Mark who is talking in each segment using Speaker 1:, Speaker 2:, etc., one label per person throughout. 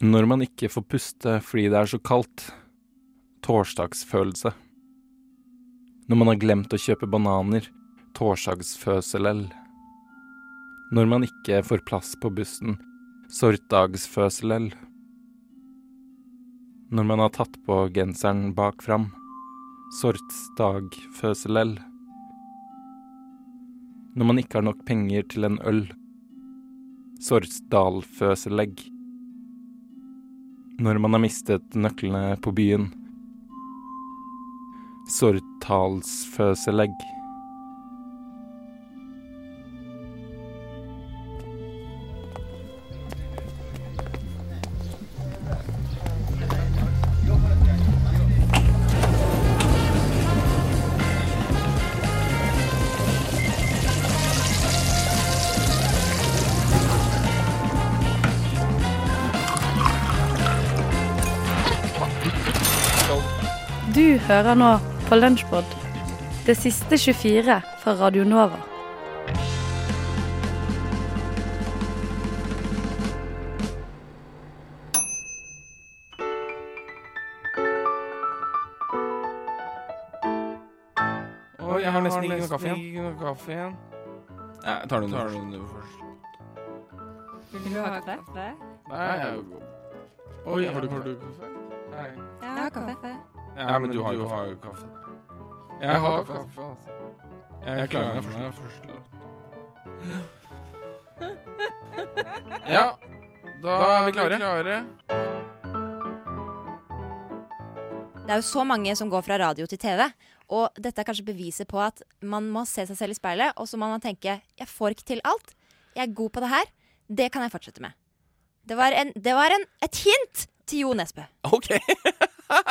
Speaker 1: Når man ikke får puste fordi det er så kaldt. Torsdagsfølelse. Når man har glemt å kjøpe bananer. Torsdagsføselell. Når man ikke får plass på bussen. Sortdagsføselell. Når man har tatt på genseren bak fram. Sortsdagføselell. Når man ikke har nok penger til en øl. Sortsdalføselegg. Når man har mistet nøklene på byen. Sortalsføselegg.
Speaker 2: Hører nå på Lunsjbod, det siste 24 fra Radio Nova.
Speaker 3: Å, jeg har nesten ikke noe kaffe igjen. Ikke noe kaffe igjen. Ja, jeg tar den nå først.
Speaker 4: Vil du ha kaffe?
Speaker 3: Nei, jeg Oi, har Oi, har du kaffe? Nei.
Speaker 4: Jeg har kaffe.
Speaker 3: Ja, men du har jo har kaffe. Jeg har kaffe, altså. Jeg klarer meg meg først. Ja, da er vi klare.
Speaker 4: Det er jo så mange som går fra radio til TV. Og dette er kanskje beviset på at man må se seg selv i speilet, og så må man tenke jeg får ikke til alt. Jeg er god på det her. Det kan jeg fortsette med. Det var, en, det var en, et hint til Jo Nesbø.
Speaker 5: Ok.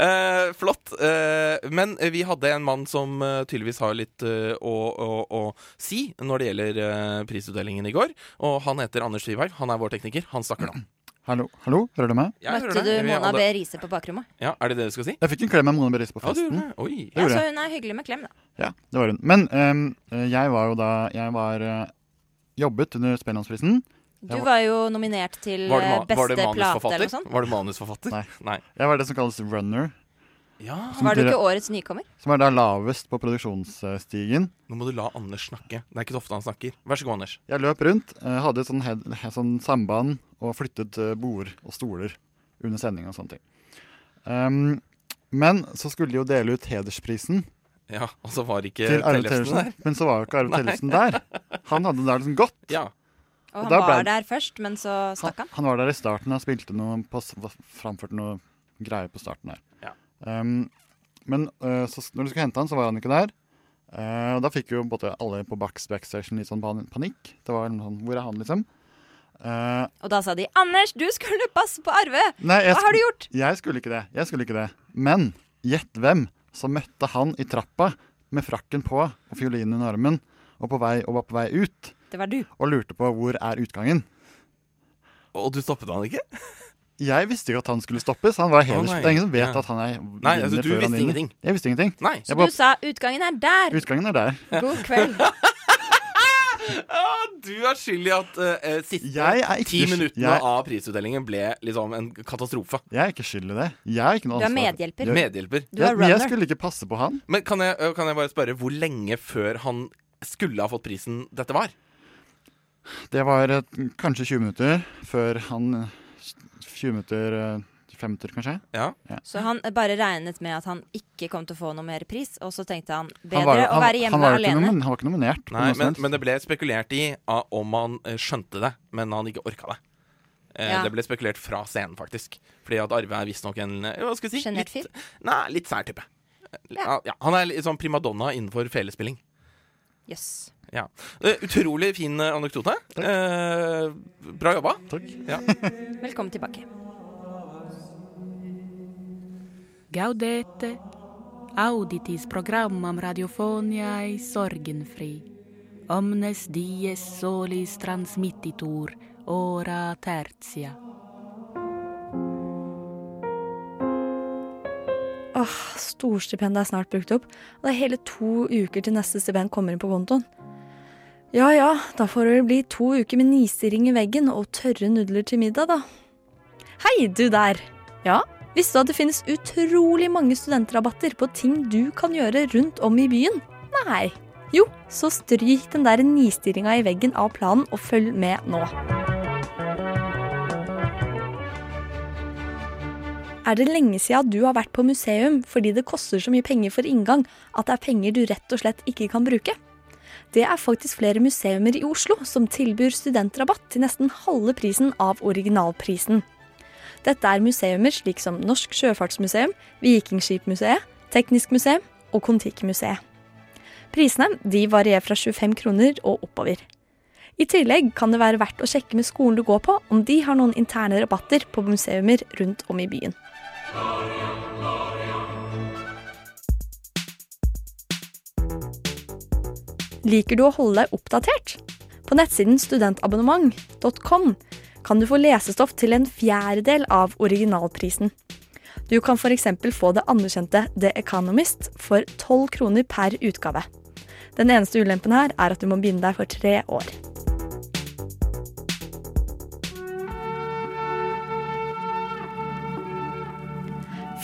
Speaker 5: Eh, flott. Eh, men vi hadde en mann som eh, tydeligvis har litt å, å, å si når det gjelder prisutdelingen i går. Og han heter Anders Tvivheim. Han er vår tekniker. Han snakker nå.
Speaker 6: Hallo, hallo, hører du meg?
Speaker 5: Jeg
Speaker 4: Møtte du Mona B. Riise på bakrommet?
Speaker 5: Ja, Er det det du skal si?
Speaker 6: Jeg fikk en klem av Mona B.
Speaker 5: Riise på
Speaker 6: festen.
Speaker 5: Ja. Oi.
Speaker 4: Ja, så hun er hyggelig med klem, da.
Speaker 6: Ja, det var hun. Men um, jeg var jo da Jeg var uh, jobbet under Spellemannsprisen.
Speaker 4: Du var jo nominert til
Speaker 5: Var det,
Speaker 4: eh,
Speaker 5: var det
Speaker 4: beste plate eller sånt.
Speaker 5: Var du manusforfatter?
Speaker 6: Nei.
Speaker 5: Nei.
Speaker 6: Jeg var det som kalles runner.
Speaker 5: Ja.
Speaker 6: Som
Speaker 4: Var du ikke årets nykommer?
Speaker 6: Som er da lavest på produksjonsstigen.
Speaker 5: Nå må du la Anders snakke. Det er ikke så ofte han snakker. Vær så god, Anders.
Speaker 6: Jeg løp rundt, eh, hadde et sånn, head, sånn samband og flyttet eh, bord og stoler under sending og sånne ting. Um, men så skulle de jo dele ut hedersprisen
Speaker 5: Ja, Og så var ikke Tellefsen
Speaker 6: Tellefsen.
Speaker 5: der.
Speaker 6: Men så var jo ikke Arve Tellefsen der. Han hadde der liksom gått.
Speaker 5: Ja.
Speaker 4: Og
Speaker 6: Og
Speaker 4: han
Speaker 6: da ble-
Speaker 4: var der først, men så stakk han.
Speaker 6: han var der i starten og spilte noe på, framførte noe greier på starten der.
Speaker 5: Ja.
Speaker 6: Um, men uh, så, når du skulle hente han, så var han ikke der. Uh, og da fikk jo både alle på backs- backstation litt sånn panikk. Det var sånn, Hvor er han, liksom? Uh,
Speaker 4: Og da sa de 'Anders, du skulle passe på Arve'!
Speaker 6: nei,
Speaker 4: Hva har du gjort?
Speaker 6: Jeg skulle ikke det. Jeg skulle ikke det. Men gjett hvem som møtte han i trappa med frakken på og fiolinen under armen og, på vei, og var på vei ut
Speaker 4: Det var du.
Speaker 6: og lurte på hvor er utgangen.
Speaker 5: Og du stoppet han ikke?
Speaker 6: Jeg visste ikke at han skulle stoppes. Han var heders...
Speaker 5: nei.
Speaker 6: det er ingen som vet
Speaker 5: Ja.
Speaker 6: at han er
Speaker 5: Nei, altså, du visste ingenting.
Speaker 6: Jeg visste ingenting.
Speaker 5: Nei.
Speaker 4: Så
Speaker 6: Jeg bare-
Speaker 4: du sa 'utgangen er der'.
Speaker 6: Utgangen er der.
Speaker 4: God kveld.
Speaker 5: Ah, du er skyld i at uh, siste ti minuttene
Speaker 6: jeg-
Speaker 5: av prisutdelingen ble liksom en katastrofe.
Speaker 6: Jeg er ikke skyld i det. Jeg er ikke noe
Speaker 4: Du er medhjelper.
Speaker 6: Jeg,
Speaker 5: Medhjelper.
Speaker 4: Du er
Speaker 6: jeg, jeg skulle ikke passe på han.
Speaker 5: Men kan jeg, øh, kan jeg bare spørre hvor lenge før han skulle ha fått prisen dette var?
Speaker 6: Det var eh, kanskje 20 minutter før han eh, 20 minutter eh, 5 minutter, kanskje.
Speaker 5: Ja.
Speaker 4: Så han bare regnet med at han ikke kom til å få noe mer pris, og så tenkte han bedre
Speaker 6: Han var,
Speaker 4: å være hjemme
Speaker 6: han
Speaker 4: alene.
Speaker 6: nomin, han var ikke nominert.
Speaker 5: Nei, men, men det ble spekulert i ah, om han eh, skjønte det, men han ikke orka det. Eh,
Speaker 4: Ja.
Speaker 5: Det ble spekulert fra scenen, faktisk. Fordi at Arve er visstnok en eh, hva skal si,
Speaker 4: fyr?
Speaker 5: litt, nei, litt sær type.
Speaker 4: Ja.
Speaker 5: Ja. han er litt sånn primadonna innenfor felespilling.
Speaker 4: Jøss.
Speaker 5: Ja. Utrolig fin eh, anekdote. Eh, bra jobba.
Speaker 6: Takk.
Speaker 5: Ja.
Speaker 4: Velkommen tilbake.
Speaker 7: Gaudete, auditis programmam radiofoniae sorgenfri. Omnes dies solis transmittitur, ora tertia.
Speaker 2: Åh, Storstipendet er snart brukt opp, og det er hele to uker til neste stipend kommer inn på kontoen. Ja ja, da får det bli to uker med nisering i veggen og tørre nudler til middag, da. Hei, du der. Ja, visste du at det finnes utrolig mange studentrabatter på ting du kan gjøre rundt om i byen? Nei. Jo, så stryk den der nistirringa i veggen av planen og følg med nå. Er det lenge siden du har vært på museum fordi det koster så mye penger for inngang at det er penger du rett og slett ikke kan bruke? Det er faktisk flere museumer i Oslo som tilbyr studentrabatt til nesten halve prisen av originalprisen. Dette er museumer slik som Norsk Sjøfartsmuseum, Vikingskipmuseet, Teknisk museum og Kon-Tiki-museet. Prisene de varierer fra 25 kroner og oppover. I tillegg kan det være verdt å sjekke med skolen du går på om de har noen interne rabatter på museumer rundt om i byen. Liker du å holde deg oppdatert? På nettsiden studentabonnement.com kan du få lesestoff til en fjerdedel av originalprisen. Du kan f.eks. få det anerkjente The Economist for 12 kroner per utgave. Den eneste ulempen her er at du må binde deg for tre år.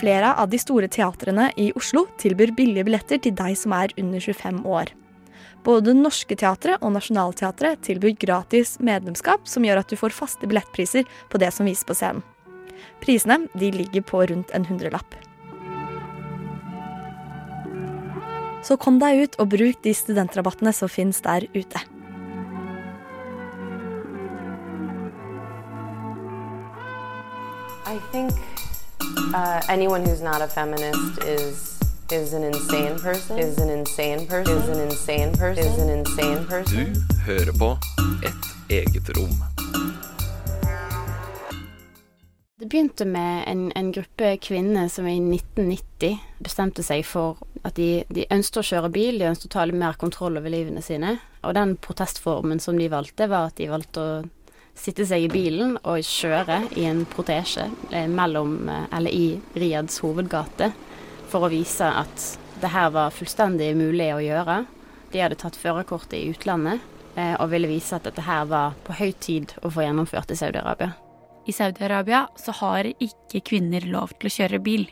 Speaker 2: Flere av de store teatrene i Oslo tilbyr billige billetter til deg som er under 25 år. Både Norske Teatret og Nationaltheatret tilbyr gratis medlemskap, som gjør at du får faste billettpriser på det som vises på scenen. Prisene ligger på rundt en hundrelapp. Så kom deg ut og bruk de studentrabattene som finnes der ute.
Speaker 8: I think uh, anyone who's not a feminist is is an insane person. Is an insane person. Is an insane person. Is an insane person.
Speaker 9: Du hører på Et eget rom.
Speaker 10: Det begynte med en, en, gruppe kvinner som i 1990 bestemte seg for at de, de ønsket å kjøre bil, de ønsket å ta litt mer kontroll over livene sine. Og den protestformen som de valgte, var at de valgte å sitte seg i bilen og kjøre i en protesje eh, mellom, eh, eller i Riads hovedgate for å vise at det her var fullstendig mulig å gjøre. De hadde tatt førerkortet i utlandet eh, og ville vise at dette her var på høy tid å få gjennomført i Saudi-Arabia.
Speaker 7: I Saudi-Arabia så har ikke kvinner lov til å kjøre bil.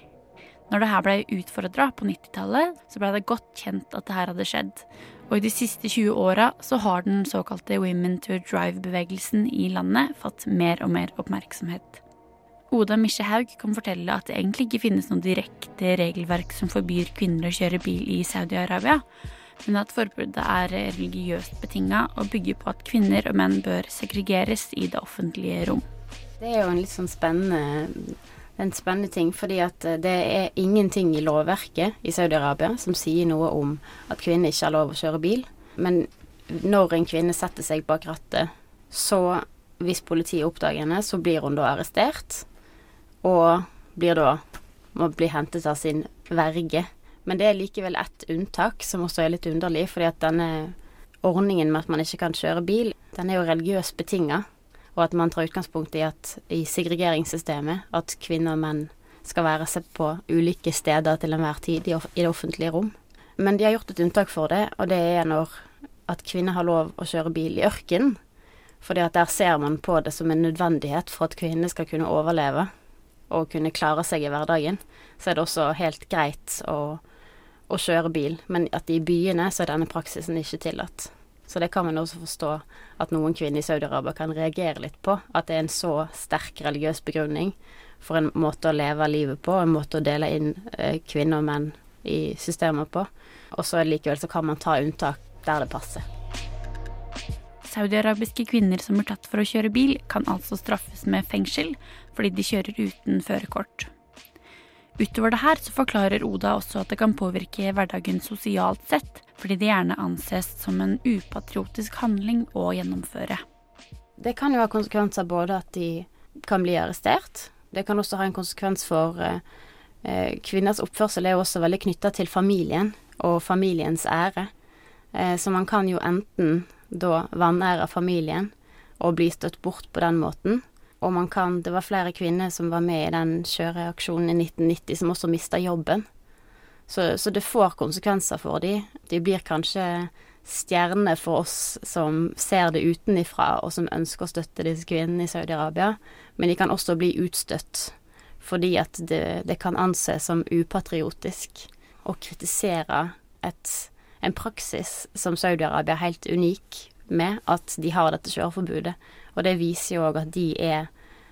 Speaker 7: Når det her ble utfordra på 90-tallet, så ble det godt kjent at det her hadde skjedd. Og i de siste 20 åra så har den såkalte Women to Drive-bevegelsen i landet fått mer og mer oppmerksomhet. Oda Misje Haug kan fortelle at det egentlig ikke finnes noe direkte regelverk som forbyr kvinner å kjøre bil i Saudi-Arabia, men at forbudet er religiøst betinga og bygger på at kvinner og menn bør segregeres i det offentlige rom.
Speaker 10: Det er jo en litt sånn spennende, en spennende ting, fordi at det er ingenting i lovverket i Saudi-Arabia som sier noe om at kvinner ikke har lov å kjøre bil. Men når en kvinne setter seg bak rattet, så hvis politiet oppdager henne, så blir hun da arrestert og blir da må bli hentet av sin verge. Men det er likevel ett unntak som også er litt underlig, fordi at denne ordningen med at man ikke kan kjøre bil, den er jo religiøst betinga, og at man tar utgangspunkt i at i segregeringssystemet at kvinner og menn skal være sett på ulike steder til enhver tid i, det offentlige rom. Men de har gjort et unntak for det, og det er når at kvinner har lov å kjøre bil i ørkenen. Fordi at der ser man på det som en nødvendighet for at kvinner skal kunne overleve og kunne klare seg i hverdagen, så er det også helt greit å, å kjøre bil. Men at i byene så er denne praksisen ikke tillatt. Så det kan man også forstå at noen kvinner i Saudi-Arabia kan reagere litt på. At det er en så sterk religiøs begrunning for en måte å leve livet på, en måte å dele inn eh, kvinner og menn i systemet på. Og så likevel så kan man ta unntak der det passer.
Speaker 7: Saudiarabiske kvinner som er tatt for å kjøre bil, kan altså straffes med fengsel fordi de kjører uten førerkort. Utover det her så forklarer Oda også at det kan påvirke hverdagen sosialt sett, fordi det gjerne anses som en upatriotisk handling å gjennomføre.
Speaker 10: Det kan jo ha konsekvenser både at de kan bli arrestert, det kan også ha en konsekvens for eh, eh Kvinners oppførsel er jo også veldig knytta til familien og familiens ære. Eh, så man kan jo enten da vanære familien og bli støtt bort på den måten. Og man kan Det var flere kvinner som var med i den kjøreaksjonen i 1990 som også mista jobben. Så, så, det får konsekvenser for dem. De blir kanskje stjerne for oss som ser det utenifra, og som ønsker å støtte disse kvinnene i Saudi-Arabia. Men de kan også bli utstøtt fordi at det, det kan anses som upatriotisk å kritisere et, en praksis som Saudi-Arabia er helt unik med, at de har dette kjøreforbudet. Og det viser jo òg at de er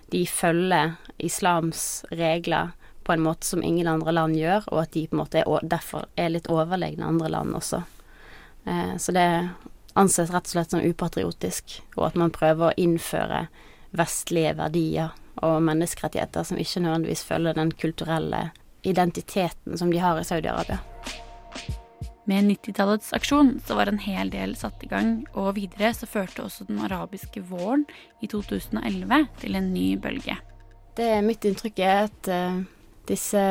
Speaker 10: De følger islams regler på en måte som ingen andre land gjør, og at de på en måte er, derfor er litt overlegne andre land også. Eh, så det anses rett og slett som upatriotisk, og at man prøver å innføre vestlige verdier og menneskerettigheter som ikke nødvendigvis følger den kulturelle identiteten som de har i Saudi-Arabia.
Speaker 7: Med 90-tallets aksjon så var en hel del satt i gang, og videre så førte også den arabiske våren i 2011 til en ny bølge.
Speaker 10: Det er mitt inntrykk er at uh, disse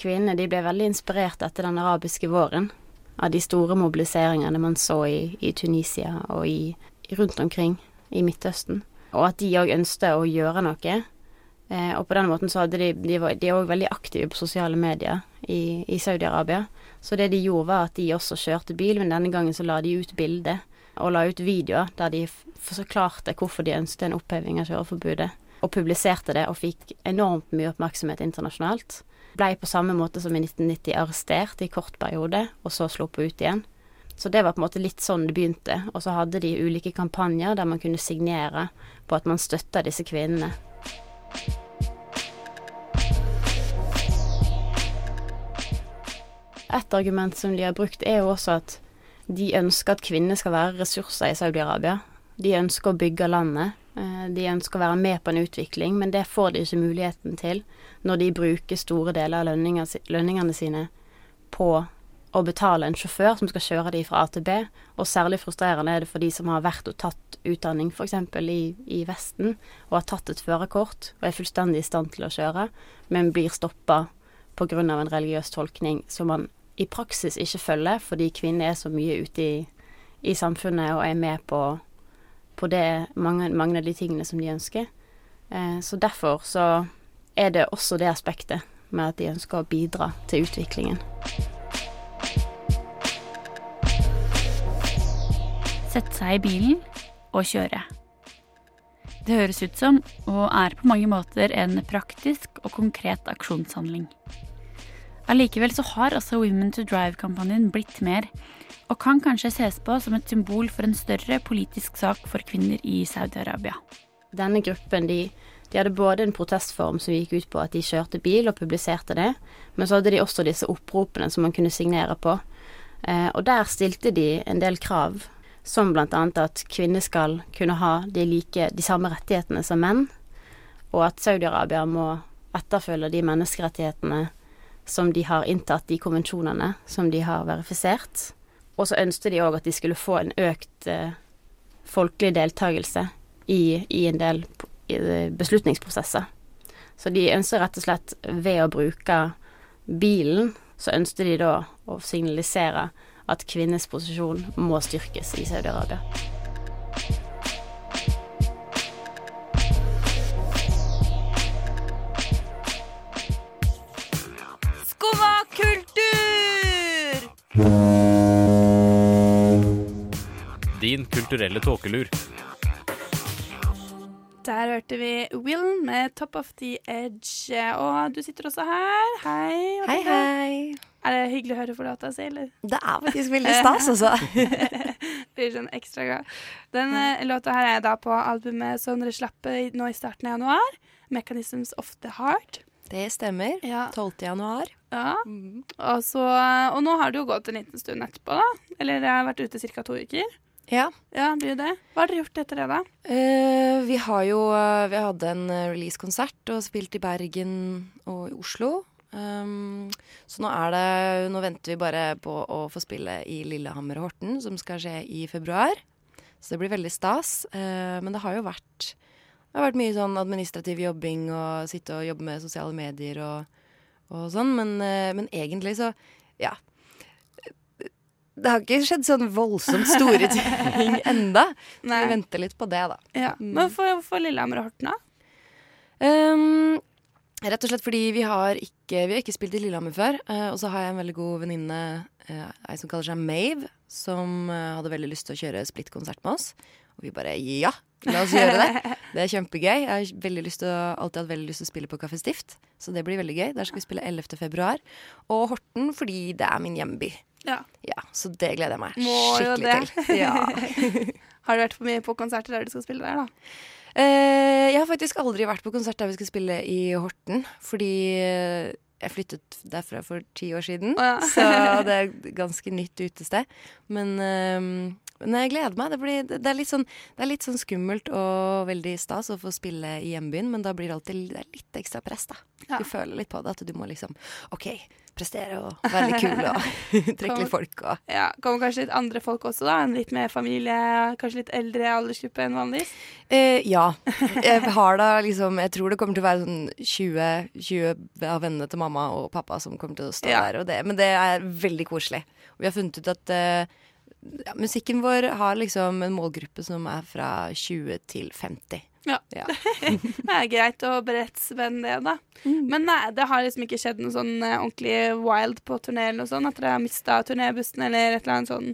Speaker 10: kvinnene de ble veldig inspirert etter den arabiske våren. Av de store mobiliseringene man så i, i Tunisia og i, rundt omkring i Midtøsten. Og at de òg ønsket å gjøre noe. Eh, og på den måten så hadde de De var de var veldig aktive på sosiale medier i, i Saudi-Arabia. Så det de gjorde, var at de også kjørte bil, men denne gangen så la de ut bilde og la ut videoer der de forklarte hvorfor de ønsket en oppheving av kjøreforbudet. Og publiserte det og fikk enormt mye oppmerksomhet internasjonalt. Blei på samme måte som i 1990 arrestert i kort periode, og så sluppet ut igjen. Så det var på en måte litt sånn det begynte. Og så hadde de ulike kampanjer der man kunne signere på at man støtta disse kvinnene. Et argument som de har brukt, er jo også at de ønsker at kvinner skal være ressurser i Saudi-Arabia. De ønsker å bygge landet. eh, De ønsker å være med på en utvikling, men det får de ikke muligheten til når de bruker store deler av lønningene sine på å betale en sjåfør som skal kjøre de fra A til B. Og særlig frustrerende er det for de som har vært og tatt utdanning f.eks. I, i Vesten, og har tatt et førerkort og er fullstendig i stand til å kjøre, men blir stoppa pga. en religiøs tolkning som man i praksis ikke følger, fordi kvinner er så mye ute i, i samfunnet og er med på, på det, mange, mange av de tingene som de ønsker. Eh, så derfor så er det også det aspektet med at de ønsker å bidra til utviklingen.
Speaker 7: Sette seg i bilen og kjøre. Det høres ut som, og er på mange måter, en praktisk og konkret aksjonshandling. Allikevel så har altså Women to Drive-kampanjen blitt mer, og kan kanskje ses på som et symbol for en større politisk sak for kvinner i Saudi-Arabia.
Speaker 10: Denne gruppen de, de hadde både en protestform som gikk ut på at de kjørte bil og publiserte det, men så hadde de også disse oppropene som man kunne signere på. Eh, og der stilte de en del krav, som annet at kvinner skal kunne ha de, like, de samme rettighetene som menn, og at Saudi-Arabia må etterfølge de menneskerettighetene som de har inntatt, de konvensjonene som de har verifisert. Og så ønsket de òg at de skulle få en økt eh, folkelig deltakelse i, i en del eh, beslutningsprosesser. Så de ønsker rett og slett ved å bruke bilen, så ønsker de da å signalisere at kvinnes posisjon må styrkes i Saudi-Arabia.
Speaker 11: Din kulturelle tåkelur.
Speaker 12: Der hørte vi Will med 'Top of the Edge'. Og du sitter også her. Hei.
Speaker 13: Hei, hei.
Speaker 12: Er det hyggelig å høre for låta si, eller?
Speaker 13: Det er faktisk veldig stas, altså.
Speaker 12: Blir sånn ekstra glad. Den eh, låta her er da på albumet som dere slapp nå i starten av januar. 'Mechanisms of the Heart'.
Speaker 13: Det stemmer. 12. januar.
Speaker 12: Ja. Og, så, og nå har det jo gått en liten stund etterpå, da. Eller jeg har vært ute ca. to uker.
Speaker 13: Ja.
Speaker 12: Ja, blir det. Hva har dere gjort etter det, da?
Speaker 13: Uh, vi har jo eh, Vi hadde en eh, releasekonsert og spilt i Bergen og i Oslo. Um, så nå er det Nå venter vi bare på å få spille i Lillehammer og Horten, som skal skje i februar. Så det blir veldig stas. Uh, men det har jo vært Det har vært mye sånn administrativ jobbing og sitte og jobbe med sosiale medier og, og sånn. Men, eh, men egentlig så Ja. Det har ikke skjedd sånn voldsomt store ting enda. Så vi venter litt på det, da.
Speaker 12: Ja. Men for, for Lillehammer og Horten, da?
Speaker 13: Um, Rett og slett fordi vi har ikke, vi har ikke spilt i Lillehammer før. Uh, og så har jeg en veldig god venninne, uh, ei som kaller seg Mave, som uh, hadde veldig lyst til å kjøre splitkonsert med oss. Og vi bare ja, la oss gjøre det. Det er kjempegøy. Jeg har veldig lyst til å, alltid hatt veldig lyst til å spille på Kaffe Stift, så det blir veldig gøy. Der skal vi spille 11. februar. Og Horten fordi det er min hjemby.
Speaker 12: Ja. ja.
Speaker 13: Så det gleder jeg meg skikkelig
Speaker 12: det.
Speaker 13: til. Ja.
Speaker 12: Har du vært på mye på konserter der du skal spille der, da?
Speaker 13: Eh, jeg har faktisk aldri vært på konsert der vi skal spille i Horten. Fordi jeg flyttet derfra for ti år siden.
Speaker 12: oh, ja.
Speaker 13: så det er ganske nytt utested. Men, eh, men jeg gleder meg. Det, blir, det, er sånn, det er litt sånn skummelt og veldig stas å få spille i hjembyen, men da blir det alltid det litt ekstra press, da. Du føler litt på det, at du må liksom OK, prestere og være litt kul og trekke litt folk og
Speaker 12: Ja, Kommer kanskje litt andre folk også, da? En litt mer familie, kanskje litt eldre aldersgruppe enn vanligvis?
Speaker 13: Eh, ja. Jeg har da liksom Jeg tror det kommer til å være sånn 20, 20 av vennene til mamma og pappa som kommer til å stå
Speaker 12: Ja.
Speaker 13: der. Og det, men det er veldig koselig. Og vi har funnet ut at eh, ja, musikken vår har liksom en målgruppe som er fra 20 til 50.
Speaker 12: Ja. det er greit å bredt spenn, det, da. Men nei, det har liksom ikke skjedd noe sånn eh, ordentlig wild på turné eller noe sånt? At dere har mista turnébussen eller et eller annet sånn?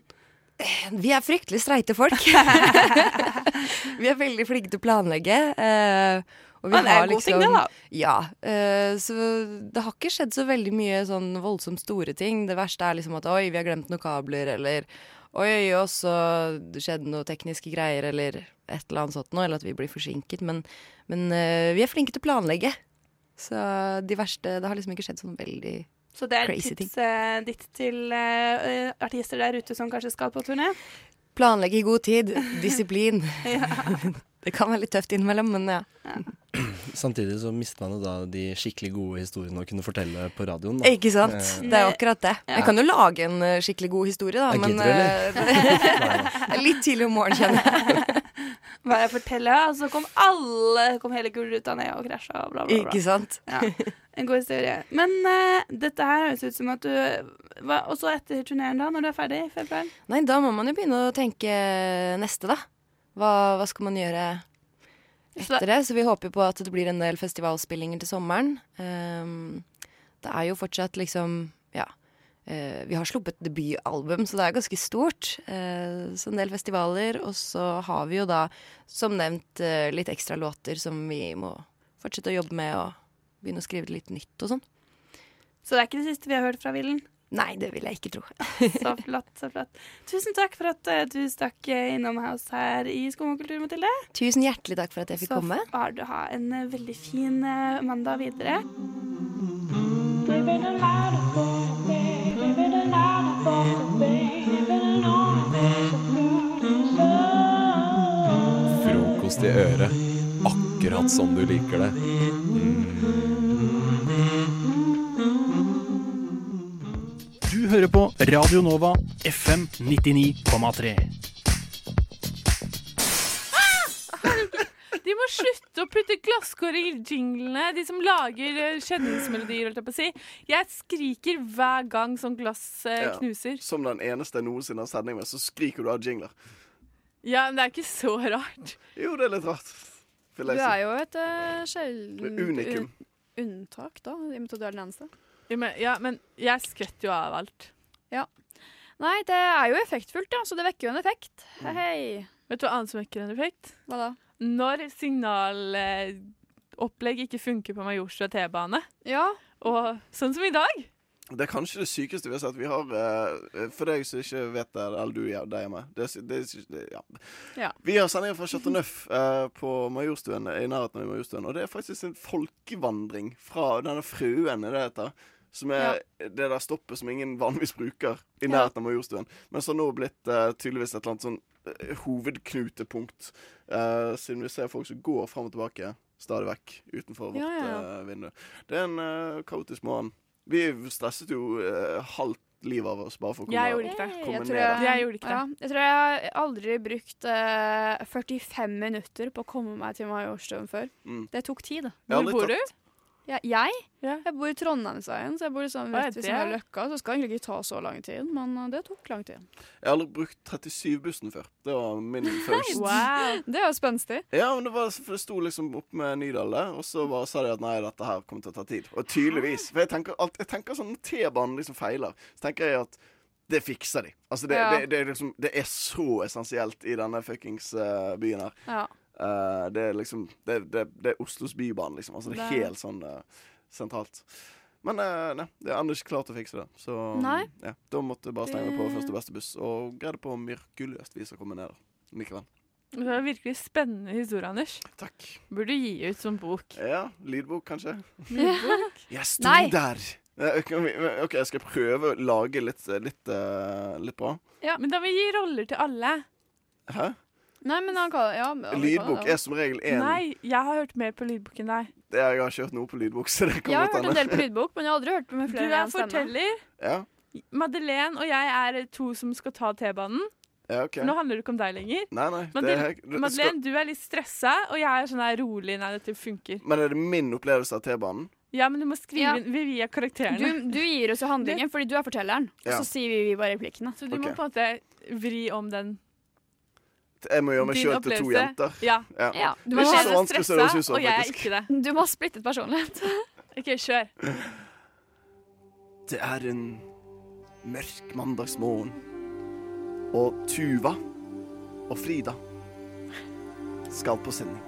Speaker 13: Vi er fryktelig streite folk. vi er veldig flinke til å planlegge. Uh, og vi
Speaker 12: Ja, det er en god
Speaker 13: liksom,
Speaker 12: ting, det, da.
Speaker 13: Ja. Uh, så det har ikke skjedd så veldig mye sånn voldsomt store ting. Det verste er liksom at oi, vi har glemt noen kabler, eller oi, og så skjedde noe tekniske greier, eller et eller annet sånt noe, eller at vi blir forsinket. Men, men uh, vi er flinke til å planlegge. Så de verste Det har liksom ikke skjedd sånn veldig
Speaker 12: Så det er
Speaker 13: crazy ting.
Speaker 12: tipset ditt til eh, eh, artister der ute som kanskje skal på turné?
Speaker 13: Planlegge i god tid. Disiplin. det kan være litt tøft innimellom, men ja.
Speaker 14: Samtidig så mister man jo da de skikkelig gode historiene å kunne fortelle på radioen. Da.
Speaker 13: Ikke sant?
Speaker 14: Eh,
Speaker 13: Det er akkurat det. Jeg kan jo lage en eh, skikkelig god historie, da,
Speaker 14: Jeg
Speaker 13: men eh, det er litt tidlig om morgenen, kjenner jeg.
Speaker 12: Hva jeg forteller, og så kom alle Kom hele Gullruta ned og krasja og bla, bla, bla.
Speaker 13: Ikke sant?
Speaker 12: Ja, en god historie. Men uh, dette her høres ut som at du hva, Og så etter turneen, da, når du er ferdig i februar?
Speaker 13: Nei, da må man jo begynne å tenke neste, da. Hva, hva skal man gjøre etter det? Så vi håper på at det blir en del festivalspillinger til sommeren. Um, det er jo fortsatt liksom Ja. Uh, vi har sluppet debutalbum, så det er ganske stort. Uh, så en del festivaler. Og så har vi jo da, som nevnt, uh, litt ekstra låter som vi må fortsette å jobbe med, og begynne å skrive litt nytt og sånn.
Speaker 12: Så det er ikke det siste vi har hørt fra Villen?
Speaker 13: Nei, det vil jeg ikke tro.
Speaker 12: så flott, så flott. Tusen takk for at uh, du stakk eh, innom oss her i Skum og kultur, Mathilde.
Speaker 13: Tusen hjertelig takk for at jeg fikk
Speaker 12: Så
Speaker 13: komme.
Speaker 12: har du ha en uh, veldig fin uh, mandag videre.
Speaker 9: Frokost i øret, akkurat som du liker det.
Speaker 15: Du hører på Radio Nova FM 99,3.
Speaker 16: De må slutte å putte glasskår i jinglene, de som lager eh, kjenningsmelodier. holdt Jeg på å si. Jeg skriker hver gang sånn glass eh,
Speaker 17: Ja.
Speaker 16: knuser.
Speaker 17: Som den eneste jeg noensinne har sending med, så skriker du av jingler.
Speaker 16: Ja, men det er ikke så rart.
Speaker 17: Jo, det er litt rart.
Speaker 18: Du er jo et uh, sjelden
Speaker 17: Unikum.
Speaker 18: unntak, da, i og med at du er den eneste.
Speaker 16: Ja, men, ja, men jeg skvetter jo av alt.
Speaker 18: Ja. Nei, det er jo effektfullt, ja, så det vekker jo en effekt. Hei, hei.
Speaker 16: Vet du hva annet som vekker en effekt?
Speaker 18: Hva da?
Speaker 16: Når signalopplegg ikke funker på Majorstua T-bane.
Speaker 18: Ja.
Speaker 16: Og sånn som i dag.
Speaker 17: Det er kanskje det sykeste vi har sett. Vi har, eh, For deg som ikke vet det, eller du ja, deg og meg det, det, det, ja.
Speaker 18: Ja.
Speaker 17: Vi har sendinger fra Chateau Neuf eh, på Majorstuen, i nærheten av Majorstuen. Og det er faktisk en folkevandring fra denne fruen, er det det heter. Som er det der stoppet som ingen vanligvis bruker i nærheten av Majorstuen. Men som nå har blitt uh, tydeligvis et eller annet sånn uh, hovedknutepunkt. uh, siden vi ser folk som går fram og tilbake stadig vekk utenfor vårt
Speaker 18: Ja, ja, ja.
Speaker 17: vindu. Det er en kaotisk morgen. Vi stresset jo halvt livet av oss bare for å komme,
Speaker 16: Jeg gjorde ikke det.
Speaker 17: komme
Speaker 18: Jeg
Speaker 17: ned
Speaker 18: tror
Speaker 17: der.
Speaker 16: Jeg gjorde ikke det.
Speaker 18: Ja, jeg tror jeg har aldri brukt uh, 45 minutter på å komme meg til Majorstuen før.
Speaker 17: Mm.
Speaker 18: Det tok tid.
Speaker 16: Hvor
Speaker 17: bor
Speaker 16: bor du?
Speaker 18: Ja, jeg? Jeg bor i Trondheimsveien, så jeg bor liksom rett ved siden av Løkka. Så skal det egentlig ikke ta så lang tid, men uh, det tok lang tid.
Speaker 17: Jeg har aldri brukt 37-bussen før. Det var min first.
Speaker 18: Det er jo spenstig.
Speaker 17: Ja, men det, var, for det sto liksom opp med Nydal der, og så bare sa de at nei, dette her kommer til å ta tid. Og tydeligvis. For jeg tenker, alt, jeg tenker sånn når T-banen liksom feiler, så tenker jeg at det fikser de. Altså, det,
Speaker 18: Ja.
Speaker 17: det, det, er liksom, det er så essensielt i denne fuckings uh, byen her.
Speaker 18: Ja.
Speaker 17: Eh, det er liksom det, det, det er Oslos bybane, liksom. Altså, det er helt sånn uh, sentralt. Men uh, nei, det er Anders ikke klart å fikse det. Så ja, da måtte jeg bare stenge på første beste buss, og greide på mirakuløst vis å komme ned likevel.
Speaker 16: Det var virkelig spennende historie, Anders.
Speaker 17: Takk.
Speaker 16: Burde du gi ut som bok.
Speaker 17: Ja, lydbok, kanskje.
Speaker 16: Lydbok?
Speaker 17: Jeg sto
Speaker 16: Nei.
Speaker 17: der! OK, jeg skal prøve å lage litt, litt, litt bra.
Speaker 16: Men da må vi gi roller til alle.
Speaker 17: Hæ?
Speaker 18: Nei, men han kan ja, han
Speaker 17: Lydbok
Speaker 18: det,
Speaker 17: er som regel én.
Speaker 16: Nei, jeg har hørt mer på lydbok enn deg.
Speaker 17: Jeg har ikke hørt noe på lydbok, så det
Speaker 18: Jeg har hørt en del på lydbok, men jeg har aldri hørt med
Speaker 16: Du
Speaker 18: flere
Speaker 16: er
Speaker 18: enn én stemme.
Speaker 16: forteller.
Speaker 17: Ja,
Speaker 16: Madeleine og jeg er to som skal ta T-banen.
Speaker 17: ja okay.
Speaker 16: Nå handler det ikke om deg lenger.
Speaker 17: Nei, nei. Det
Speaker 16: Madeleine,
Speaker 17: er, det
Speaker 16: Madeleine,
Speaker 17: skal,
Speaker 16: du er litt stressa, og jeg er sånn her rolig. Nei, dette funker.
Speaker 17: men er det min opplevelse av T-banen?
Speaker 16: Ja, men du må skrive
Speaker 18: Ja.
Speaker 16: inn via karakterene.
Speaker 18: Du, du gir oss jo handlingen fordi du er fortelleren, og så sier vi, vi bare replikkene.
Speaker 16: Så du
Speaker 17: okay.
Speaker 16: må på en måte vri om den
Speaker 17: Jeg må gjøre meg
Speaker 16: Din
Speaker 17: sjøl til to jenter.
Speaker 16: Ja.
Speaker 18: Ja,
Speaker 17: ja. Du må være så stressa,
Speaker 16: og jeg er ikke det.
Speaker 18: Du må ha splittet personlighet.
Speaker 16: OK, kjør.
Speaker 17: Det er en mørk mandagsmorgen, og Tuva og Frida skal på sending.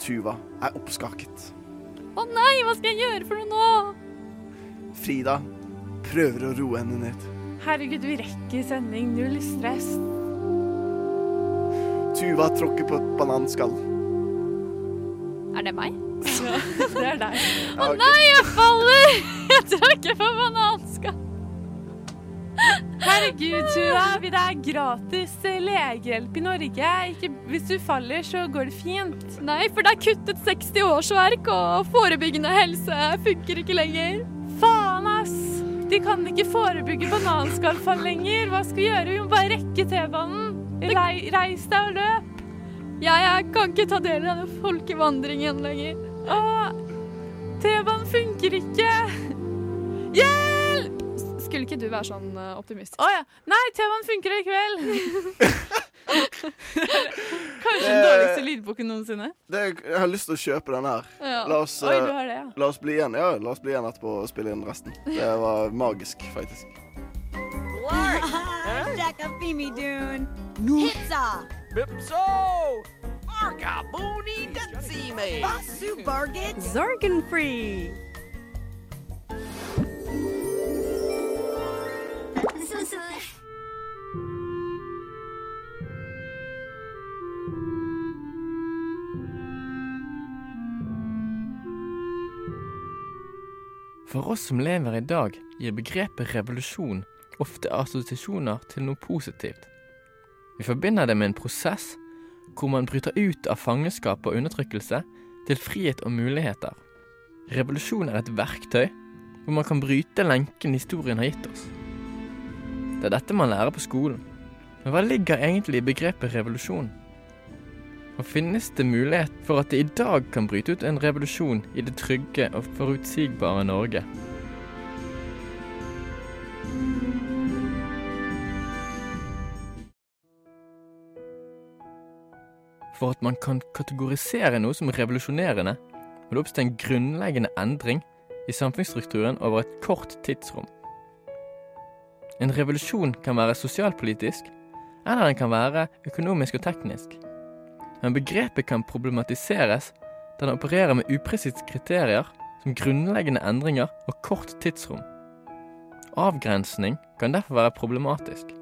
Speaker 17: Tuva er oppskaket.
Speaker 18: Å nei, hva skal jeg gjøre for noe nå?
Speaker 17: Frida prøver å roe henne ned.
Speaker 16: Herregud, vi rekker sending. Null stress.
Speaker 17: Tuva tråkker på et bananskall.
Speaker 18: Er det meg?
Speaker 16: Ja, det er deg.
Speaker 18: Å nei, jeg faller! Jeg tråkker på bananskall.
Speaker 16: Herregud, Tuva. Det er gratis legehjelp i Norge. Ikke, hvis du faller, så går det fint.
Speaker 18: Nei, for det er kuttet 60 årsverk, og forebyggende helse funker ikke lenger.
Speaker 16: Faen, ass! De kan ikke forebygge bananskallfall lenger. Hva skal vi gjøre? Vi må bare rekke T-banen. Rei, reis deg og løp.
Speaker 18: Jeg, jeg kan ikke ta del i denne folkevandringen lenger.
Speaker 16: Åh, T-banen funker ikke. Hjelp!
Speaker 18: Skulle ikke du være sånn eh, optimistisk?
Speaker 16: Å ja. Nei, T-banen funker i kveld! Kanskje den
Speaker 17: Eh,
Speaker 16: dårligste lydboken noensinne.
Speaker 17: Det, jeg har lyst til å kjøpe den her.
Speaker 16: Ja.
Speaker 17: La oss,
Speaker 16: Oi,
Speaker 17: eh,
Speaker 16: du har det, ja.
Speaker 17: la oss bli igjen Ja, la oss bli igjen etterpå og spille inn resten. Det var magisk, faktisk.
Speaker 19: Jackafimi Dune. Pizza.
Speaker 20: Bipso! Argabuni Datsime!
Speaker 19: Basu Bargit.
Speaker 20: Zorgen free!
Speaker 21: For oss som lever i dag, gir begrepet revolusjon ofte assosiasjoner til noe positivt. Vi forbinder det med en prosess hvor man bryter ut av fangenskap og undertrykkelse til frihet og muligheter. Revolusjon er et verktøy hvor man kan bryte lenken historien har gitt oss. Det er dette man lærer på skolen. Men hva ligger egentlig i begrepet revolusjon? Og finnes det mulighet for at det i dag kan bryte ut en revolusjon i det trygge og forutsigbare Norge? For at man kan kategorisere noe som revolusjonerende, må det oppstå en grunnleggende endring i samfunnsstrukturen over et kort tidsrom. En revolusjon kan være sosialpolitisk, eller den kan være økonomisk og teknisk. Men begrepet kan problematiseres da den opererer med upresise kriterier som grunnleggende endringer og kort tidsrom. Avgrensning kan derfor være problematisk.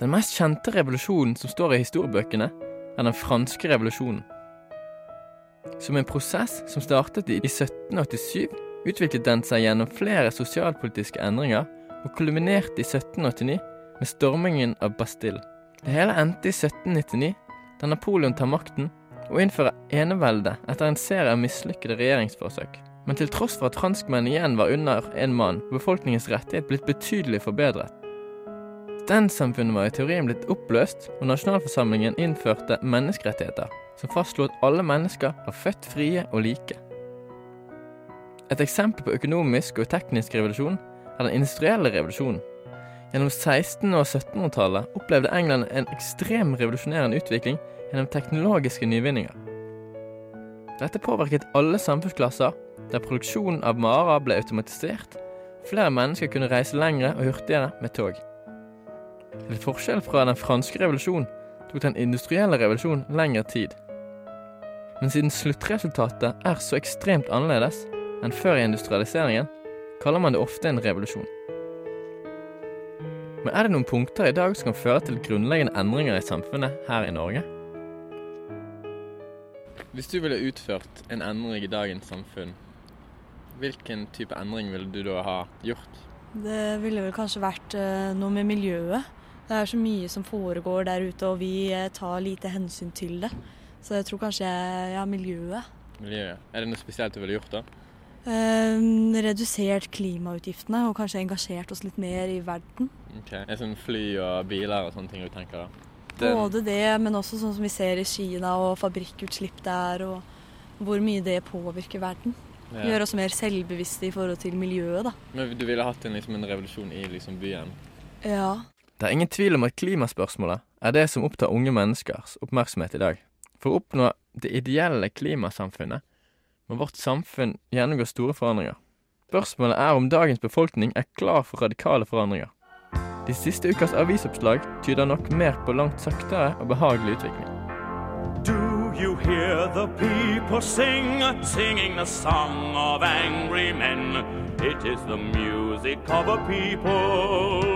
Speaker 21: Den mest kjente revolusjonen som står i historiebøkene, er den franske revolusjonen. Som en prosess som startet i 1787, utviklet den seg gjennom flere sosialpolitiske endringer og kulminerte i 1789 med stormingen av Bastille. Det hele endte i 1799, da Napoleon tar makten og innfører enevelde etter en serie av mislykkede regjeringsforsøk. Men til tross for at franskmenn igjen var under en mann, befolkningens rettighet blitt betydelig forbedret. Stensamfunnet var i teorien blitt oppløst, og nasjonalforsamlingen innførte menneskerettigheter, som fastslo at alle mennesker var født frie og like. Et eksempel på økonomisk og teknisk revolusjon er den industrielle revolusjonen. Gjennom 1600- og 1700-tallet opplevde England en ekstrem revolusjonerende utvikling gjennom teknologiske nyvinninger. Dette påvirket alle samfunnsklasser, der produksjonen av marer ble automatisert. Flere mennesker kunne reise lengre og hurtigere med tog. Til forskjell fra den franske revolusjonen tok den industrielle revolusjonen lengre tid. Men siden sluttresultatet er så ekstremt annerledes enn før i industrialiseringen, kaller man det ofte en revolusjon. Men er det noen punkter i dag som kan føre til grunnleggende endringer i samfunnet her i Norge? Hvis du ville utført en endring i dagens samfunn, hvilken type endring ville du da ha gjort?
Speaker 2: Det ville vel kanskje vært eh, noe med miljøet. Det er så mye som foregår der ute, og vi eh, tar lite hensyn til det. Så jeg tror kanskje ja, miljøet.
Speaker 21: Miljøet. Er det noe spesielt du ville gjort da?
Speaker 2: Eh, redusert klimautgiftene og kanskje engasjert oss litt mer i verden.
Speaker 21: Ok, Er sånn fly og biler og sånne ting du tenker da? Den-
Speaker 2: Både det, men også sånn som vi ser i Kina og fabrikkutslipp der, og hvor mye det påvirker verden.
Speaker 21: Ja.
Speaker 2: Gjør oss mer selvbevisste i forhold til miljøet, da.
Speaker 21: Men du ville hatt en, liksom, en revolusjon i liksom, byen?
Speaker 2: Ja.
Speaker 21: Det er ingen tvil om at klimaspørsmålet er det som opptar unge menneskers oppmerksomhet i dag. For å oppnå det ideelle klimasamfunnet må vårt samfunn gjennomgå store forandringer. Spørsmålet er om dagens befolkning er klar for radikale forandringer. De siste ukas avisoppslag tyder nok mer på langt saktere og behagelig utvikling.
Speaker 22: Do you hear the people sing, singing the song of angry men? It is the music of a people